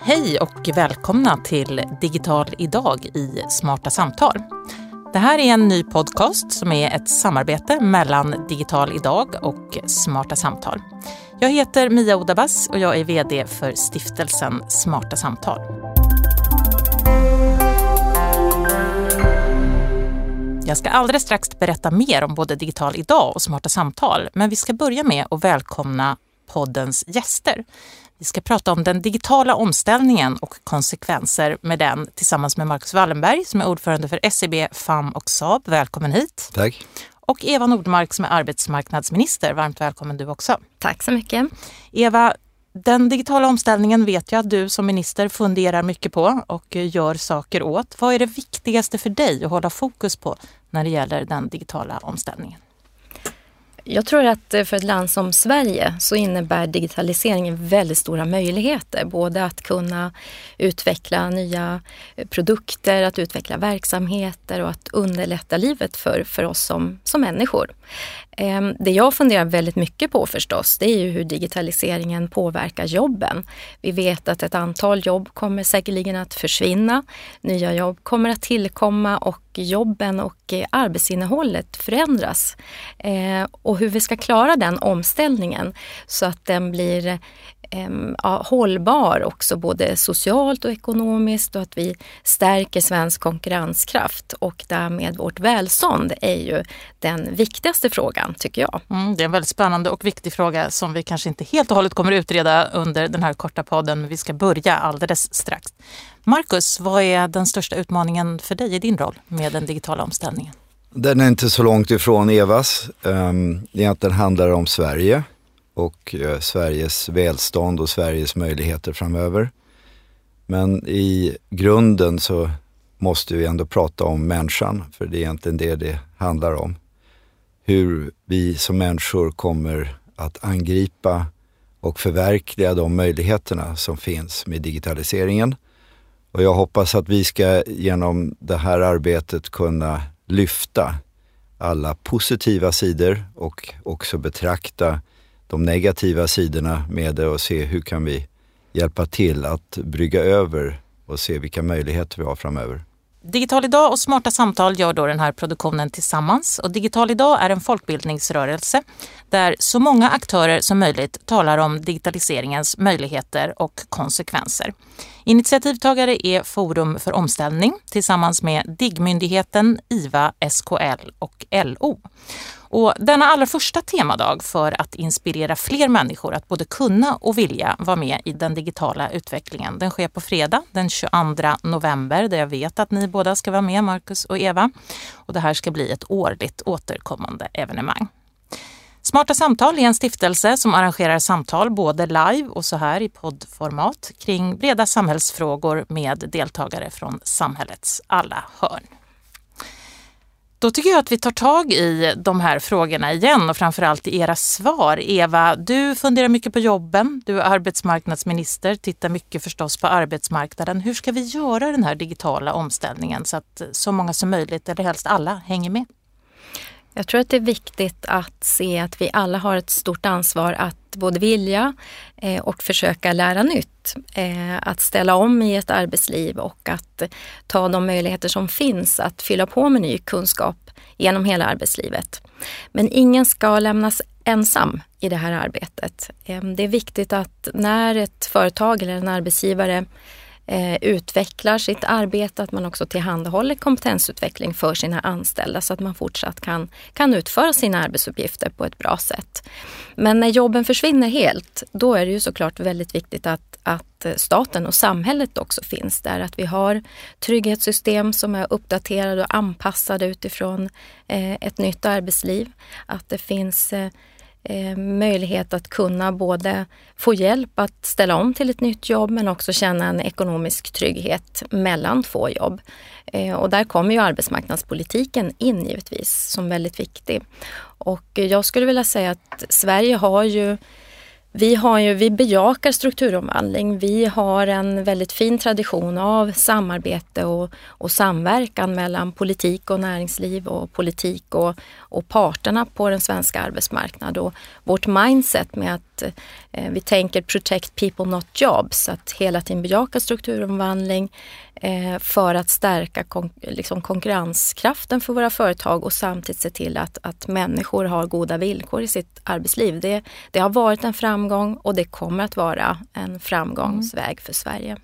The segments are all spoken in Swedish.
Hej och välkomna till Digital idag i Smarta samtal. Det här är en ny podcast som är ett samarbete mellan Digital idag och Smarta samtal. Jag heter Mia Odabas och jag är VD för stiftelsen Smarta samtal. Jag ska alldeles strax berätta mer om både Digital idag och Smarta samtal, men vi ska börja med att välkomna poddens gäster. Vi ska prata om den digitala omställningen och konsekvenser med den tillsammans med Marcus Wallenberg som är ordförande för SEB, FAM och Saab. Välkommen hit! Tack! Och Eva Nordmark som är arbetsmarknadsminister. Varmt välkommen du också! Tack så mycket! Eva, den digitala omställningen vet jag att du som minister funderar mycket på och gör saker åt. Vad är det viktigaste för dig att hålla fokus på när det gäller den digitala omställningen? Jag tror att eh, för ett land som Sverige så innebär digitaliseringen väldigt stora möjligheter. Både att kunna utveckla nya eh, produkter, att utveckla verksamheter och att underlätta livet för, för oss som, som människor. Ehm, det jag funderar väldigt mycket på förstås, det är ju hur digitaliseringen påverkar jobben. Vi vet att ett antal jobb kommer säkerligen att försvinna. Nya jobb kommer att tillkomma och jobben och eh, arbetsinnehållet förändras. Ehm, och hur vi ska klara den omställningen så att den blir ja, hållbar också både socialt och ekonomiskt och att vi stärker svensk konkurrenskraft och därmed vårt välstånd är ju den viktigaste frågan tycker jag. Mm, det är en väldigt spännande och viktig fråga som vi kanske inte helt och hållet kommer utreda under den här korta podden men vi ska börja alldeles strax. Marcus, vad är den största utmaningen för dig i din roll med den digitala omställningen? Den är inte så långt ifrån Evas. Egentligen handlar det om Sverige och eh, Sveriges välstånd och Sveriges möjligheter framöver. Men i grunden så måste vi ändå prata om människan, för det är egentligen det det handlar om. Hur vi som människor kommer att angripa och förverkliga de möjligheterna som finns med digitaliseringen. Och jag hoppas att vi ska genom det här arbetet kunna lyfta alla positiva sidor och också betrakta de negativa sidorna med det och se hur kan vi hjälpa till att brygga över och se vilka möjligheter vi har framöver. Digital idag och Smarta samtal gör då den här produktionen tillsammans. Och Digital idag är en folkbildningsrörelse där så många aktörer som möjligt talar om digitaliseringens möjligheter och konsekvenser. Initiativtagare är Forum för omställning tillsammans med DIGG-myndigheten, IVA, SKL och LO. Och denna allra första temadag för att inspirera fler människor att både kunna och vilja vara med i den digitala utvecklingen. Den sker på fredag den 22 november där jag vet att ni båda ska vara med, Marcus och Eva. Och det här ska bli ett årligt återkommande evenemang. Smarta samtal är en stiftelse som arrangerar samtal både live och så här i poddformat kring breda samhällsfrågor med deltagare från samhällets alla hörn. Då tycker jag att vi tar tag i de här frågorna igen och framförallt i era svar. Eva, du funderar mycket på jobben. Du är arbetsmarknadsminister, tittar mycket förstås på arbetsmarknaden. Hur ska vi göra den här digitala omställningen så att så många som möjligt, eller helst alla, hänger med? Jag tror att det är viktigt att se att vi alla har ett stort ansvar att både vilja eh, och försöka lära nytt. Eh, att ställa om i ett arbetsliv och att ta de möjligheter som finns att fylla på med ny kunskap genom hela arbetslivet. Men ingen ska lämnas ensam i det här arbetet. Ehm, det är viktigt att när ett företag eller en arbetsgivare eh, utvecklar sitt arbete, att man också tillhandahåller kompetensutveckling för sina anställda så att man fortsatt kan, kan utföra sina arbetsuppgifter på ett bra sätt. Men när jobben försvinner helt, då är det ju såklart väldigt viktigt att, att staten och samhället också finns där. Att vi har trygghetssystem som är uppdaterade och anpassade utifrån eh, ett nytt arbetsliv. Att det finns eh, eh, möjlighet att kunna både få hjälp att ställa om till ett nytt jobb men också känna en ekonomisk trygghet mellan två jobb. Eh, och där kommer ju arbetsmarknadspolitiken in givetvis som väldigt viktig. Och jag skulle vilja säga att Sverige har ju vi, har ju, vi bejakar strukturomvandling. Vi har en väldigt fin tradition av samarbete och, och samverkan mellan politik och näringsliv och politik och, och parterna på den svenska arbetsmarknaden. Och vårt mindset med att att eh, vi tänker protect people not jobs, att hela tiden bejaka strukturomvandling eh, för att stärka kon liksom konkurrenskraften för våra företag och samtidigt se till att, att människor har goda villkor i sitt arbetsliv. Det, det har varit en framgång och det kommer att vara en framgångsväg mm. för Sverige.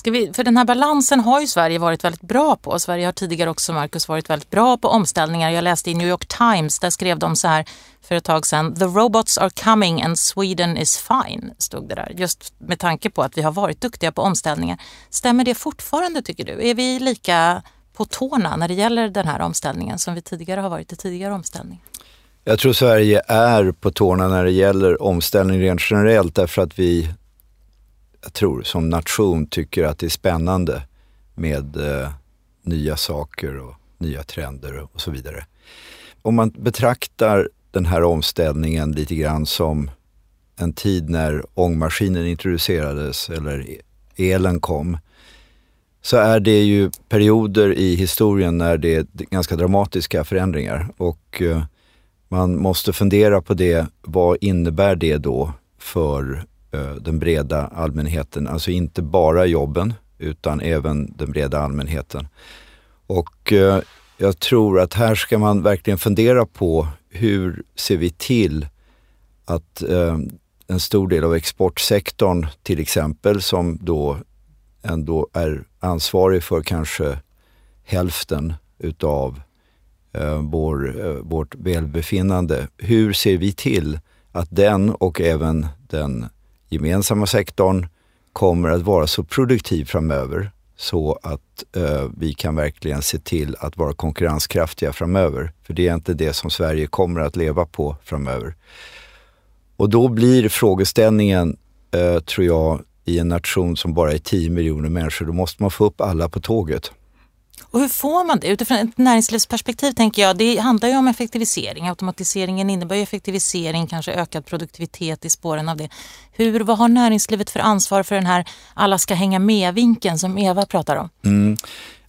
Ska vi, för den här balansen har ju Sverige varit väldigt bra på. Sverige har tidigare också, Marcus, varit väldigt bra på omställningar. Jag läste i New York Times, där skrev de så här för ett tag sedan. The robots are coming and Sweden is fine, stod det där. Just med tanke på att vi har varit duktiga på omställningar. Stämmer det fortfarande tycker du? Är vi lika på tårna när det gäller den här omställningen som vi tidigare har varit i tidigare omställningar? Jag tror Sverige är på tårna när det gäller omställning rent generellt därför att vi jag tror som nation tycker att det är spännande med eh, nya saker och nya trender och så vidare. Om man betraktar den här omställningen lite grann som en tid när ångmaskinen introducerades eller e-, elen kom, så är det ju perioder i historien när det är ganska dramatiska förändringar och eh, man måste fundera på det. Vad innebär det då för Eh, den breda allmänheten. Alltså inte bara jobben utan även den breda allmänheten. Och eh, jag tror att här ska man verkligen fundera på hur ser vi till att eh, en stor del av exportsektorn till exempel som då ändå är ansvarig för kanske hälften utav eh, vår, eh, vårt välbefinnande. Hur ser vi till att den och även den gemensamma sektorn kommer att vara så produktiv framöver så att eh, vi kan verkligen se till att vara konkurrenskraftiga framöver. För det är inte det som Sverige kommer att leva på framöver. Och då blir frågeställningen, eh, tror jag, i en nation som bara är 10 miljoner människor, då måste man få upp alla på tåget. Och hur får man det? Utifrån ett näringslivsperspektiv tänker jag, det handlar ju om effektivisering. Automatiseringen innebär ju effektivisering, kanske ökad produktivitet i spåren av det. Hur, vad har näringslivet för ansvar för den här alla ska hänga med-vinkeln som Eva pratar om? Mm.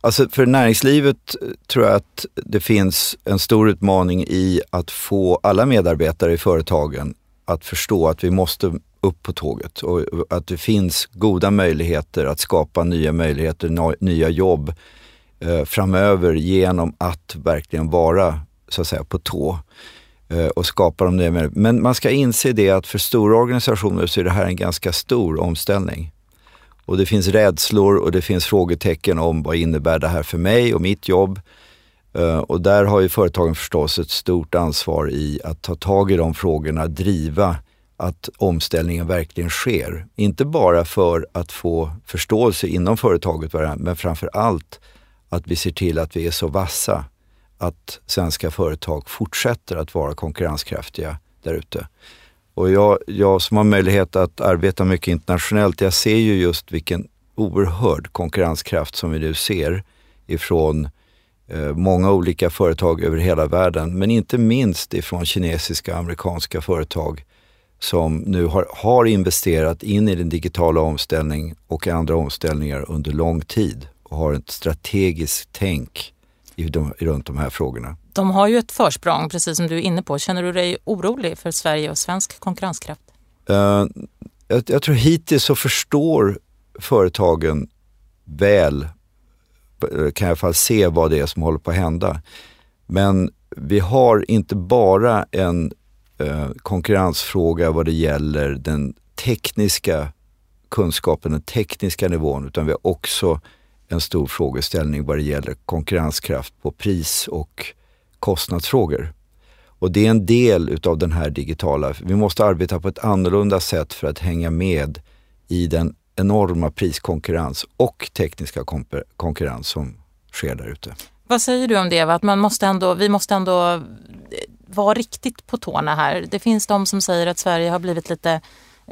Alltså för näringslivet eh, tror jag att det finns en stor utmaning i att få alla medarbetare i företagen att förstå att vi måste upp på tåget och att det finns goda möjligheter att skapa nya möjligheter, nya jobb eh, framöver genom att verkligen vara så att säga på tå eh, och skapa de nya möjligheterna. Men man ska inse det att för stora organisationer så är det här en ganska stor omställning. Och det finns rädslor och det finns frågetecken om vad innebär det här för mig och mitt jobb. Eh, och där har ju företagen förstås ett stort ansvar i att ta tag i de frågorna, driva att omställningen verkligen sker. Inte bara för att få förståelse inom företaget, men framför allt att vi ser till att vi är så vassa att svenska företag fortsätter att vara konkurrenskraftiga där ute. Och jag, jag som har möjlighet att arbeta mycket internationellt, jag ser ju just vilken oerhörd konkurrenskraft som vi nu ser ifrån eh, många olika företag över hela världen, men inte minst ifrån kinesiska och amerikanska företag som nu har, har investerat in i den digitala omställningen och andra omställningar under lång tid har ett strategiskt tänk i de, runt de här frågorna. De har ju ett försprång, precis som du är inne på. Känner du dig orolig för Sverige och svensk konkurrenskraft? Uh, jag, jag tror hittills så förstår företagen väl, kan i alla fall se vad det är som håller på att hända. Men vi har inte bara en uh, konkurrensfråga vad det gäller den tekniska kunskapen, den tekniska nivån, utan vi har också en stor frågeställning vad det gäller konkurrenskraft på pris och kostnadsfrågor. Och det är en del utav den här digitala, vi måste arbeta på ett annorlunda sätt för att hänga med i den enorma priskonkurrens och tekniska konkurrens som sker där ute. Vad säger du om det Eva, att man måste ändå, vi måste ändå eh, vara riktigt på tårna här. Det finns de som säger att Sverige har blivit lite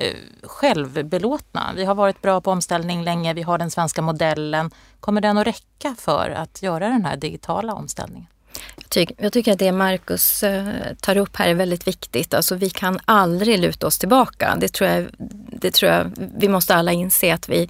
Eh, självbelåtna. Vi har varit bra på omställning länge, vi har den svenska modellen. Kommer den att räcka för att göra den här digitala omställningen? Jag tycker, jag tycker att det Marcus eh, tar upp här är väldigt viktigt. Alltså vi kan aldrig luta oss tillbaka. Det tror jag, det tror jag vi måste alla inse att vi,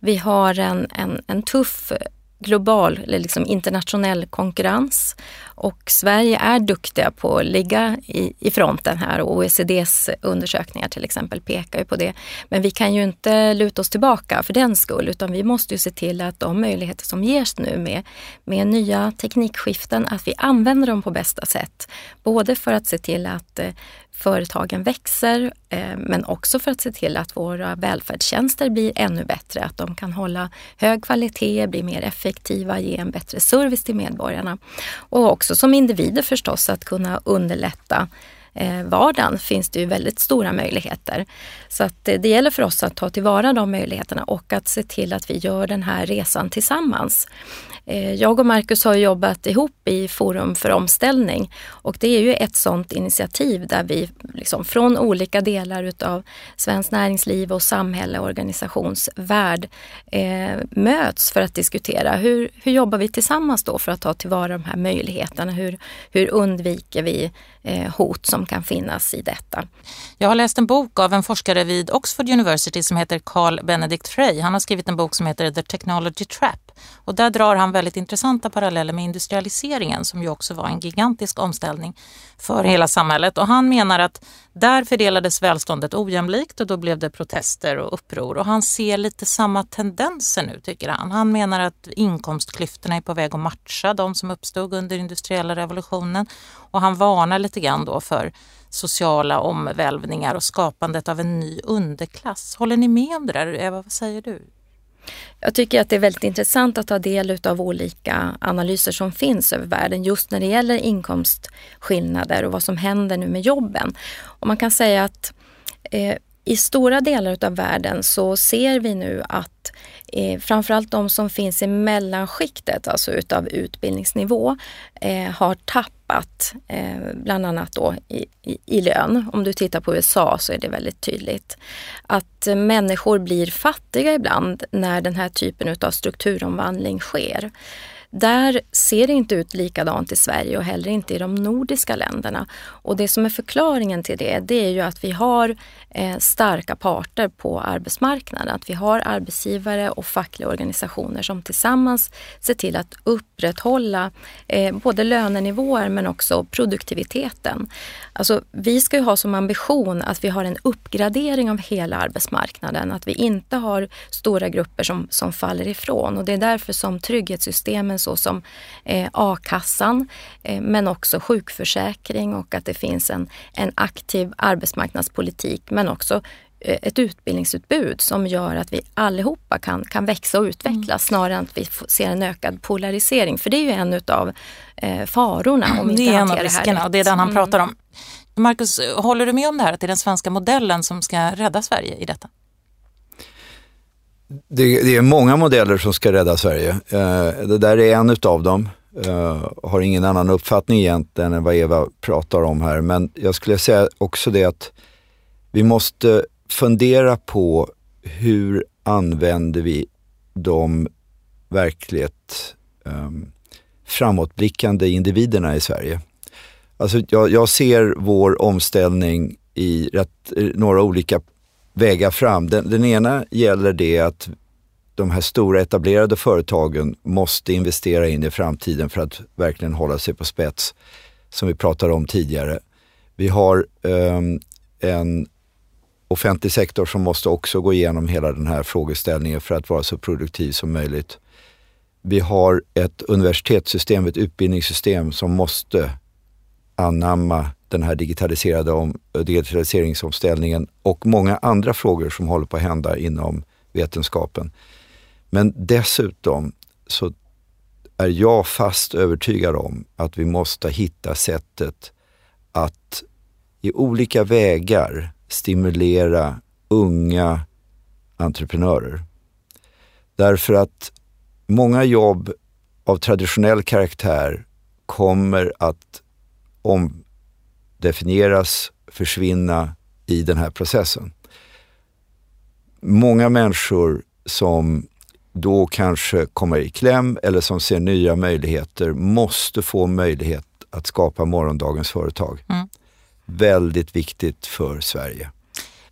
vi har en, en, en tuff global eller liksom internationell konkurrens och Sverige är duktiga på att ligga i, i fronten här och OECDs undersökningar till exempel pekar ju på det. Men vi kan ju inte luta oss tillbaka för den skull utan vi måste ju se till att de möjligheter som ges nu med, med nya teknikskiften, att vi använder dem på bästa sätt. Både för att se till att eh, företagen växer eh, men också för att se till att våra välfärdstjänster blir ännu bättre. Att de kan hålla hög kvalitet, bli mer effektiva, ge en bättre service till medborgarna. Och också som individer förstås att kunna underlätta eh, vardagen finns det ju väldigt stora möjligheter. Så att eh, det gäller för oss att ta tillvara de möjligheterna och att se till att vi gör den här resan tillsammans. Eh, jag och Marcus har jobbat ihop i Forum för omställning och det är ju ett sådant initiativ där vi liksom från olika delar utav svenskt näringsliv och samhälle och organisationsvärld eh, möts för att diskutera hur, hur jobbar vi tillsammans då för att ta tillvara de här möjligheterna? Hur, hur undviker vi Eh, hot som kan finnas i detta? Jag har läst en bok av en forskare vid Oxford University som heter Carl Benedict Frey. Han har skrivit en bok som heter The Technology Trap och där drar han väldigt intressanta paralleller med industrialiseringen som ju också var en gigantisk omställning för hela samhället. Och han menar att där fördelades välståndet ojämlikt och då blev det protester och uppror. Och han ser lite samma tendenser nu tycker han. Han menar att inkomstklyftorna är på väg att matcha de som uppstod under industriella revolutionen. Och han varnar lite grann då för sociala omvälvningar och skapandet av en ny underklass. Håller ni med om det där? Eva, vad säger du? Jag tycker att det är väldigt intressant att ta del av olika analyser som finns över världen just när det gäller inkomstskillnader och vad som händer nu med jobben. Och man kan säga att eh, i stora delar av världen så ser vi nu att eh, framförallt de som finns i mellanskiktet, alltså utav utbildningsnivå, eh, har tappat eh, bland annat då i, i, i, lön. Om du tittar på USA så är det väldigt tydligt. Att människor blir fattiga ibland när den här typen utav strukturomvandling sker. Där ser det inte ut likadant i Sverige och heller inte i de nordiska länderna. Och det som är förklaringen till det, det är ju att vi har eh, starka parter på arbetsmarknaden. Att vi har arbetsgivare och fackliga organisationer som tillsammans ser till att upprätthålla eh, både lönenivåer men också produktiviteten. Alltså, vi ska ju ha som ambition att vi har en uppgradering av hela arbetsmarknaden. Att vi inte har stora grupper som, som faller ifrån och det är därför som trygghetssystemen såsom eh, a-kassan eh, men också sjukförsäkring och att det finns en, en aktiv arbetsmarknadspolitik men också eh, ett utbildningsutbud som gör att vi allihopa kan, kan växa och utvecklas mm. snarare än att vi ser en ökad polarisering. För det är ju en av eh, farorna om vi inte Det är en av riskerna och det är den han mm. pratar om. Marcus, håller du med om det här att det är den svenska modellen som ska rädda Sverige i detta? Det, det är många modeller som ska rädda Sverige. Eh, det där är en utav dem. Eh, har ingen annan uppfattning egentligen än vad Eva pratar om här. Men jag skulle säga också det att vi måste fundera på hur använder vi de verkligt eh, framåtblickande individerna i Sverige. Alltså jag, jag ser vår omställning i rätt, några olika väga fram. Den, den ena gäller det att de här stora etablerade företagen måste investera in i framtiden för att verkligen hålla sig på spets, som vi pratade om tidigare. Vi har um, en offentlig sektor som måste också gå igenom hela den här frågeställningen för att vara så produktiv som möjligt. Vi har ett universitetssystem, ett utbildningssystem som måste anamma den här digitaliserade om, eh, digitaliseringsomställningen och många andra frågor som håller på att hända inom vetenskapen. Men dessutom så är jag fast övertygad om att vi måste hitta sättet att i olika vägar stimulera unga entreprenörer. Därför att många jobb av traditionell karaktär kommer att omdefinieras, försvinna i den här processen. Många människor som då kanske kommer i kläm eller som ser nya möjligheter måste få möjlighet att skapa morgondagens företag. Mm. Väldigt viktigt för Sverige.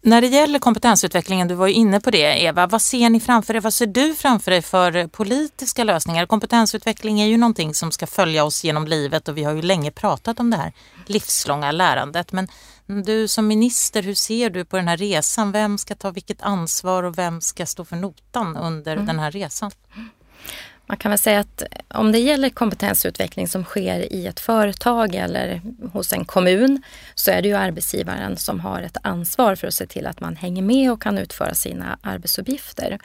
När det gäller kompetensutvecklingen, du var ju inne på det Eva, vad ser ni framför er? Vad ser du framför dig för politiska lösningar? Kompetensutveckling är ju någonting som ska följa oss genom livet och vi har ju länge pratat om det här livslånga lärandet. Men du som minister, hur ser du på den här resan? Vem ska ta vilket ansvar och vem ska stå för notan under mm. den här resan? Man kan väl säga att om det gäller kompetensutveckling som sker i ett företag eller hos en kommun så är det ju arbetsgivaren som har ett ansvar för att se till att man hänger med och kan utföra sina arbetsuppgifter.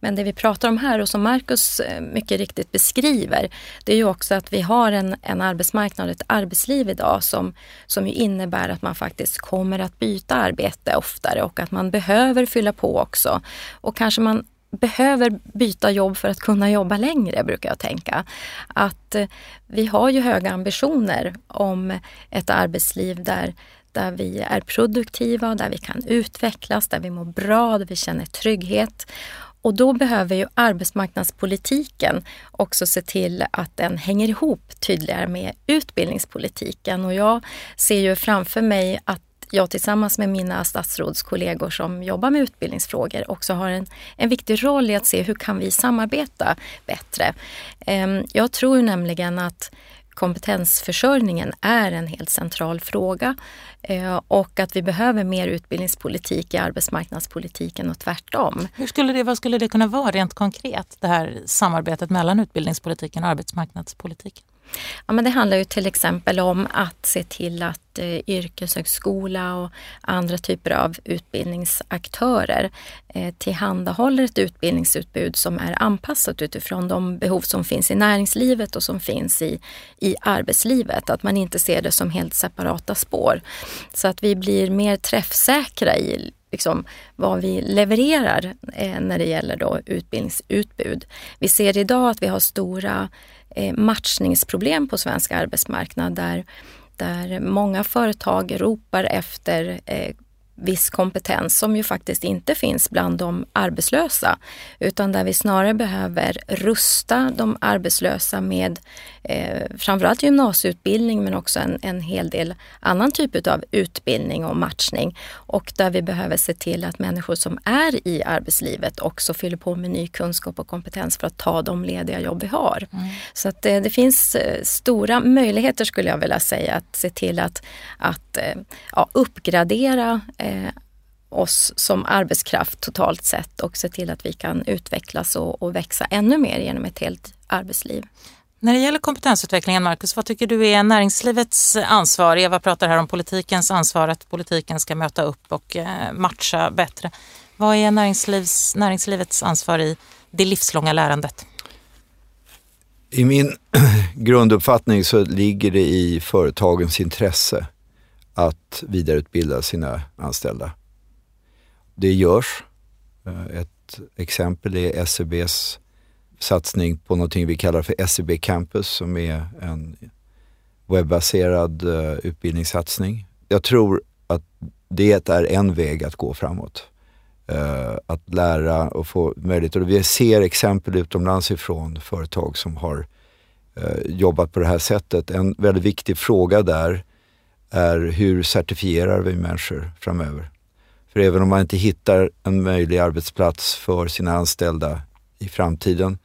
Men det vi pratar om här och som Marcus eh, mycket riktigt beskriver, det är ju också att vi har en, en arbetsmarknad och ett arbetsliv idag som, som ju innebär att man faktiskt kommer att byta arbete oftare och att man behöver fylla på också. Och kanske man behöver byta jobb för att kunna jobba längre, brukar jag tänka. Att eh, vi har ju höga ambitioner om ett arbetsliv där där vi är produktiva, där vi kan utvecklas, där vi mår bra, där vi känner trygghet. Och då behöver ju arbetsmarknadspolitiken också se till att den hänger ihop tydligare med utbildningspolitiken. Och jag ser ju framför mig att jag tillsammans med mina statsrådskollegor som jobbar med utbildningsfrågor också har en, en viktig roll i att se hur kan vi samarbeta bättre. Ehm, jag tror nämligen att kompetensförsörjningen är en helt central fråga eh, och att vi behöver mer utbildningspolitik i arbetsmarknadspolitiken och tvärtom. Hur skulle det, vad skulle det kunna vara rent konkret, det här samarbetet mellan utbildningspolitiken och arbetsmarknadspolitiken? Ja, men det handlar ju till exempel om att se till att eh, yrkeshögskola och andra typer av utbildningsaktörer eh, tillhandahåller ett utbildningsutbud som är anpassat utifrån de behov som finns i näringslivet och som finns i, i arbetslivet. Att man inte ser det som helt separata spår. Så att vi blir mer träffsäkra i liksom, vad vi levererar eh, när det gäller då utbildningsutbud. Vi ser idag att vi har stora eh, matchningsproblem på svensk arbetsmarknad där, där många företag ropar efter eh, viss kompetens som ju faktiskt inte finns bland de arbetslösa. Utan där vi snarare behöver rusta de arbetslösa med eh, framförallt gymnasieutbildning men också en, en hel del annan typ av utbildning och matchning. Och där vi behöver se till att människor som är i arbetslivet också fyller på med ny kunskap och kompetens för att ta de lediga jobb vi har. Mm. Så att eh, det finns eh, stora möjligheter skulle jag vilja säga att se till att, att eh, ja, uppgradera eh, oss som arbetskraft totalt sett och se till att vi kan utvecklas och, och växa ännu mer genom ett helt arbetsliv. När det gäller kompetensutvecklingen, Marcus, vad tycker du är näringslivets ansvar? Eva pratar här om politikens ansvar, att politiken ska möta upp och eh, matcha bättre. Vad är näringslivs, näringslivets ansvar i det livslånga lärandet? I min grunduppfattning så ligger det i företagens intresse att vidareutbilda sina anställda. Det görs. Eh, ett exempel är SEBs satsning på någonting vi kallar för SEB Campus som är en webbaserad uh, utbildningssatsning. Jag tror att det är en väg att gå framåt. Uh, att lära och få möjlighet. Och vi ser exempel utomlands ifrån företag som har uh, jobbat på det här sättet. En väldigt viktig fråga där är hur certifierar vi människor framöver? För även om man inte hittar en möjlig arbetsplats för sina anställda i framtiden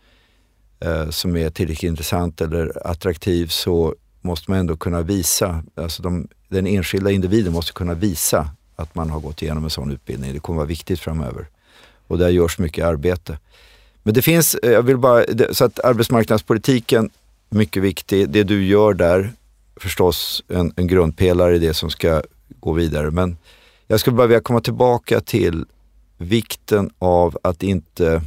eh, som är tillräckligt intressant eller attraktiv så måste man ändå kunna visa, alltså de, den enskilda individen måste kunna visa att man har gått igenom en sån utbildning. Det kommer vara viktigt framöver. Och där görs mycket arbete. Men det finns, eh, jag vill bara, så att arbetsmarknadspolitiken, mycket viktig. Det du gör där, förstås en, en grundpelare i det som ska gå vidare. Men jag skulle bara vilja komma tillbaka till vikten av att inte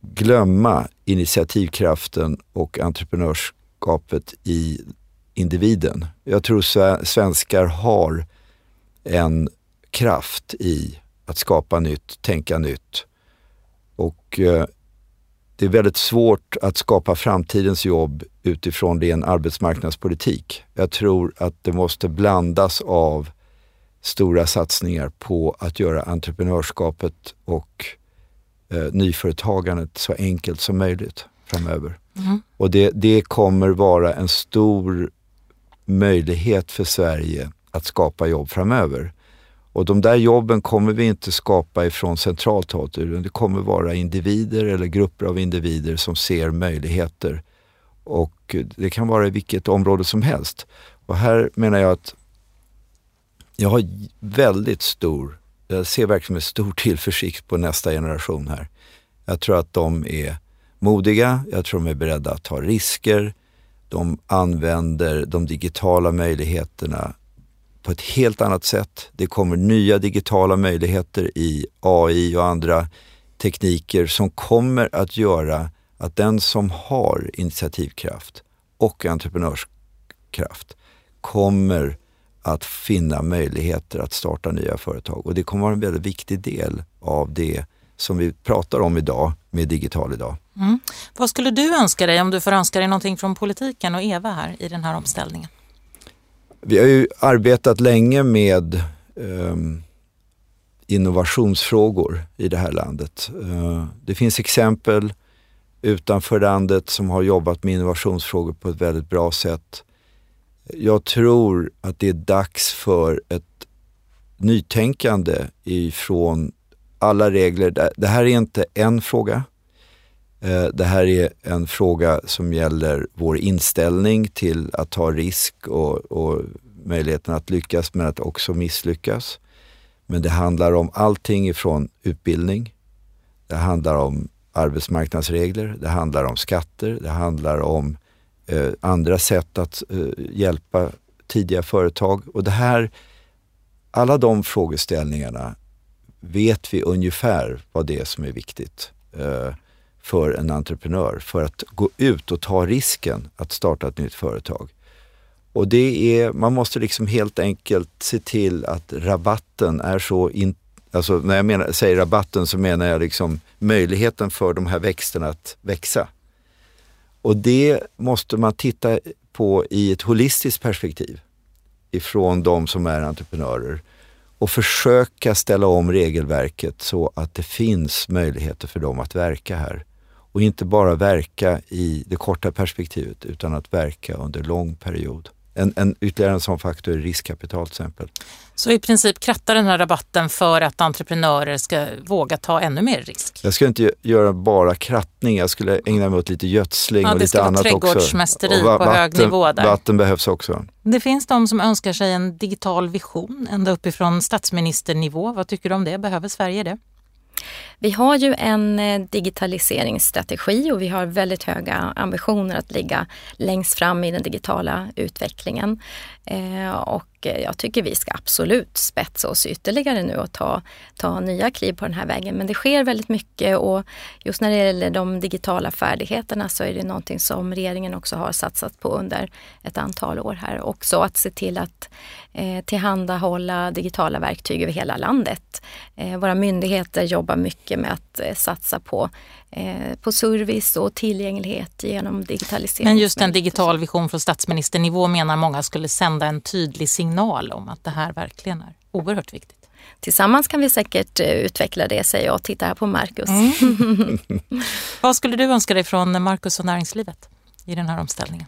glömma initiativkraften och entreprenörskapet i individen. Jag tror svenskar har en kraft i att skapa nytt, tänka nytt. Och eh, det är väldigt svårt att skapa framtidens jobb utifrån ren arbetsmarknadspolitik. Jag tror att det måste blandas av stora satsningar på att göra entreprenörskapet och eh, nyföretagandet så enkelt som möjligt framöver. Mm. Och det, det kommer vara en stor möjlighet för Sverige att skapa jobb framöver. Och de där jobben kommer vi inte skapa ifrån centralt håll utan det kommer vara individer eller grupper av individer som ser möjligheter. Och det kan vara i vilket område som helst. Och här menar jag att jag har väldigt stor, jag ser verkligen med stor tillförsikt på nästa generation här. Jag tror att de är modiga, jag tror de är beredda att ta risker. De använder de digitala möjligheterna på ett helt annat sätt. Det kommer nya digitala möjligheter i AI och andra tekniker som kommer att göra att den som har initiativkraft och entreprenörskraft kommer att finna möjligheter att starta nya företag. Och det kommer vara en väldigt viktig del av det som vi pratar om idag med Digital idag. Mm. Vad skulle du önska dig om du får önska dig någonting från politiken och Eva här i den här omställningen? Vi har ju arbetat länge med um, innovationsfrågor i det här landet. Uh, det finns exempel utanför landet som har jobbat med innovationsfrågor på ett väldigt bra sätt. Jag tror att det är dags för ett nytänkande ifrån alla regler. Det här är inte en fråga. Eh, det här är en fråga som gäller vår inställning till att ta risk och, och möjligheten att lyckas men att också misslyckas. Men det handlar om allting ifrån utbildning, det handlar om arbetsmarknadsregler, det handlar om skatter, det handlar om eh, andra sätt att eh, hjälpa tidiga företag. Och det här, alla de frågeställningarna vet vi ungefär vad det är som är viktigt eh, för en entreprenör för att gå ut och ta risken att starta ett nytt företag. Och det är, man måste liksom helt enkelt se till att rabatten är så in, Alltså när jag menar, säger rabatten så menar jag liksom möjligheten för de här växterna att växa. Och det måste man titta på i ett holistiskt perspektiv ifrån de som är entreprenörer och försöka ställa om regelverket så att det finns möjligheter för dem att verka här. Och inte bara verka i det korta perspektivet utan att verka under lång period. En, en, ytterligare en sån faktor är riskkapital till exempel. Så i princip kratta den här rabatten för att entreprenörer ska våga ta ännu mer risk? Jag skulle inte göra bara krattning, jag skulle ägna mig åt lite gödsling ja, och lite annat också. Det ska trädgårdsmästeri på hög nivå där. Vatten behövs också. Det finns de som önskar sig en digital vision ända uppifrån statsministernivå. Vad tycker du om det? Behöver Sverige det? Vi har ju en eh, digitaliseringsstrategi och vi har väldigt höga ambitioner att ligga längst fram i den digitala utvecklingen. Eh, och jag tycker vi ska absolut spetsa oss ytterligare nu och ta, ta nya kliv på den här vägen. Men det sker väldigt mycket och just när det gäller de digitala färdigheterna så är det någonting som regeringen också har satsat på under ett antal år här. Också att se till att eh, tillhandahålla digitala verktyg över hela landet. Eh, våra myndigheter jobbar mycket med att eh, satsa på Eh, på service och tillgänglighet genom digitalisering. Men just en digital vision från statsministernivå menar många skulle sända en tydlig signal om att det här verkligen är oerhört viktigt. Tillsammans kan vi säkert eh, utveckla det, säger jag. Titta här på Marcus. Mm. Vad skulle du önska dig från Marcus och näringslivet i den här omställningen?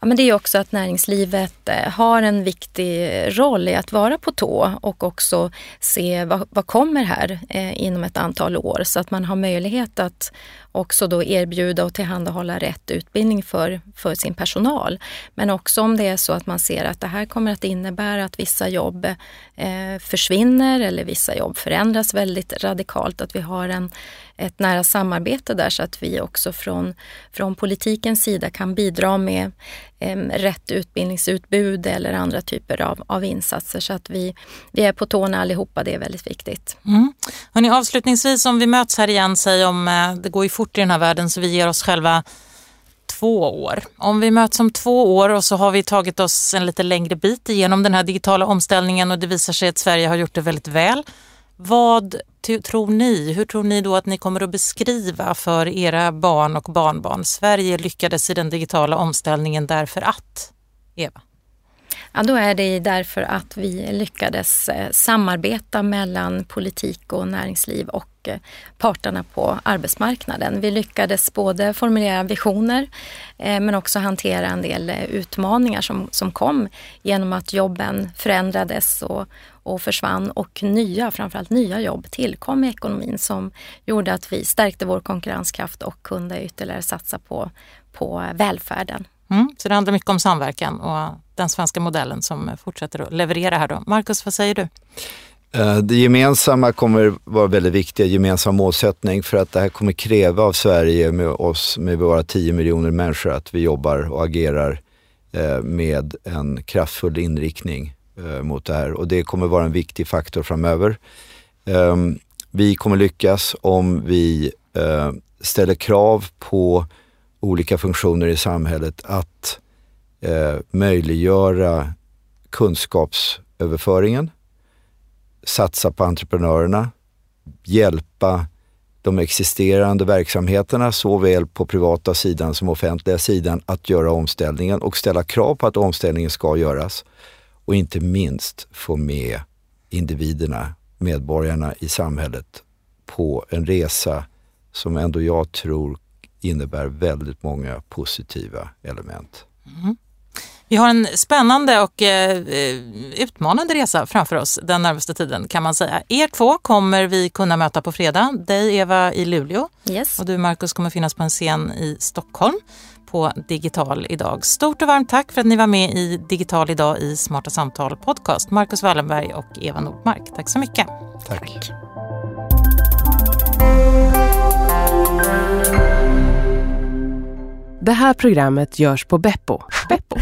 Ja, men det är också att näringslivet eh, har en viktig roll i att vara på tå och också se vad, vad kommer här eh, inom ett antal år. Så att man har möjlighet att också då erbjuda och tillhandahålla rätt utbildning för, för sin personal. Men också om det är så att man ser att det här kommer att innebära att vissa jobb eh, försvinner eller vissa jobb förändras väldigt radikalt. Att vi har en, ett nära samarbete där så att vi också från, från politikens sida kan bidra med eh, rätt utbildningsutbud eller andra typer av, av insatser så att vi, vi är på tårna allihopa. Det är väldigt viktigt. Mm. Hörrni, avslutningsvis om vi möts här igen, säg om eh, det går ju fort i den här världen så vi ger oss själva två år. Om vi möts om två år och så har vi tagit oss en lite längre bit igenom den här digitala omställningen och det visar sig att Sverige har gjort det väldigt väl. Vad tror ni? Hur tror ni då att ni kommer att beskriva för era barn och barnbarn? Sverige lyckades i den digitala omställningen därför att? Eva? Ja, då är det därför att vi lyckades eh, samarbeta mellan politik och näringsliv och eh, parterna på arbetsmarknaden. Vi lyckades både formulera visioner eh, men också hantera en del utmaningar som, som kom genom att jobben förändrades och, och försvann och nya, framförallt nya jobb tillkom i ekonomin som gjorde att vi stärkte vår konkurrenskraft och kunde ytterligare satsa på, på välfärden. Mm, så det handlar mycket om samverkan och den svenska modellen som fortsätter att leverera här då. Marcus, vad säger du? Eh, det gemensamma kommer vara väldigt viktigt, gemensam målsättning för att det här kommer kräva av Sverige med oss, med våra 10 miljoner människor, att vi jobbar och agerar eh, med en kraftfull inriktning eh, mot det här och det kommer vara en viktig faktor framöver. Ehm, vi kommer lyckas om vi eh, ställer krav på olika funktioner i samhället att eh, möjliggöra kunskapsöverföringen, satsa på entreprenörerna, hjälpa de existerande verksamheterna såväl på privata sidan som offentliga sidan att göra omställningen och ställa krav på att omställningen ska göras. Och inte minst få med individerna, medborgarna i samhället på en resa som ändå jag tror innebär väldigt många positiva element. Mm. Vi har en spännande och eh, utmanande resa framför oss den närmaste tiden kan man säga. Er två kommer vi kunna möta på fredag. Dig Eva i Luleå yes. och du Markus kommer finnas på en scen i Stockholm på Digital idag. Stort och varmt tack för att ni var med i Digital idag i Smarta Samtal podcast. Markus Wallenberg och Eva Nordmark. Tack så mycket. Tack. tack. Det här programmet görs på Beppo. Beppo.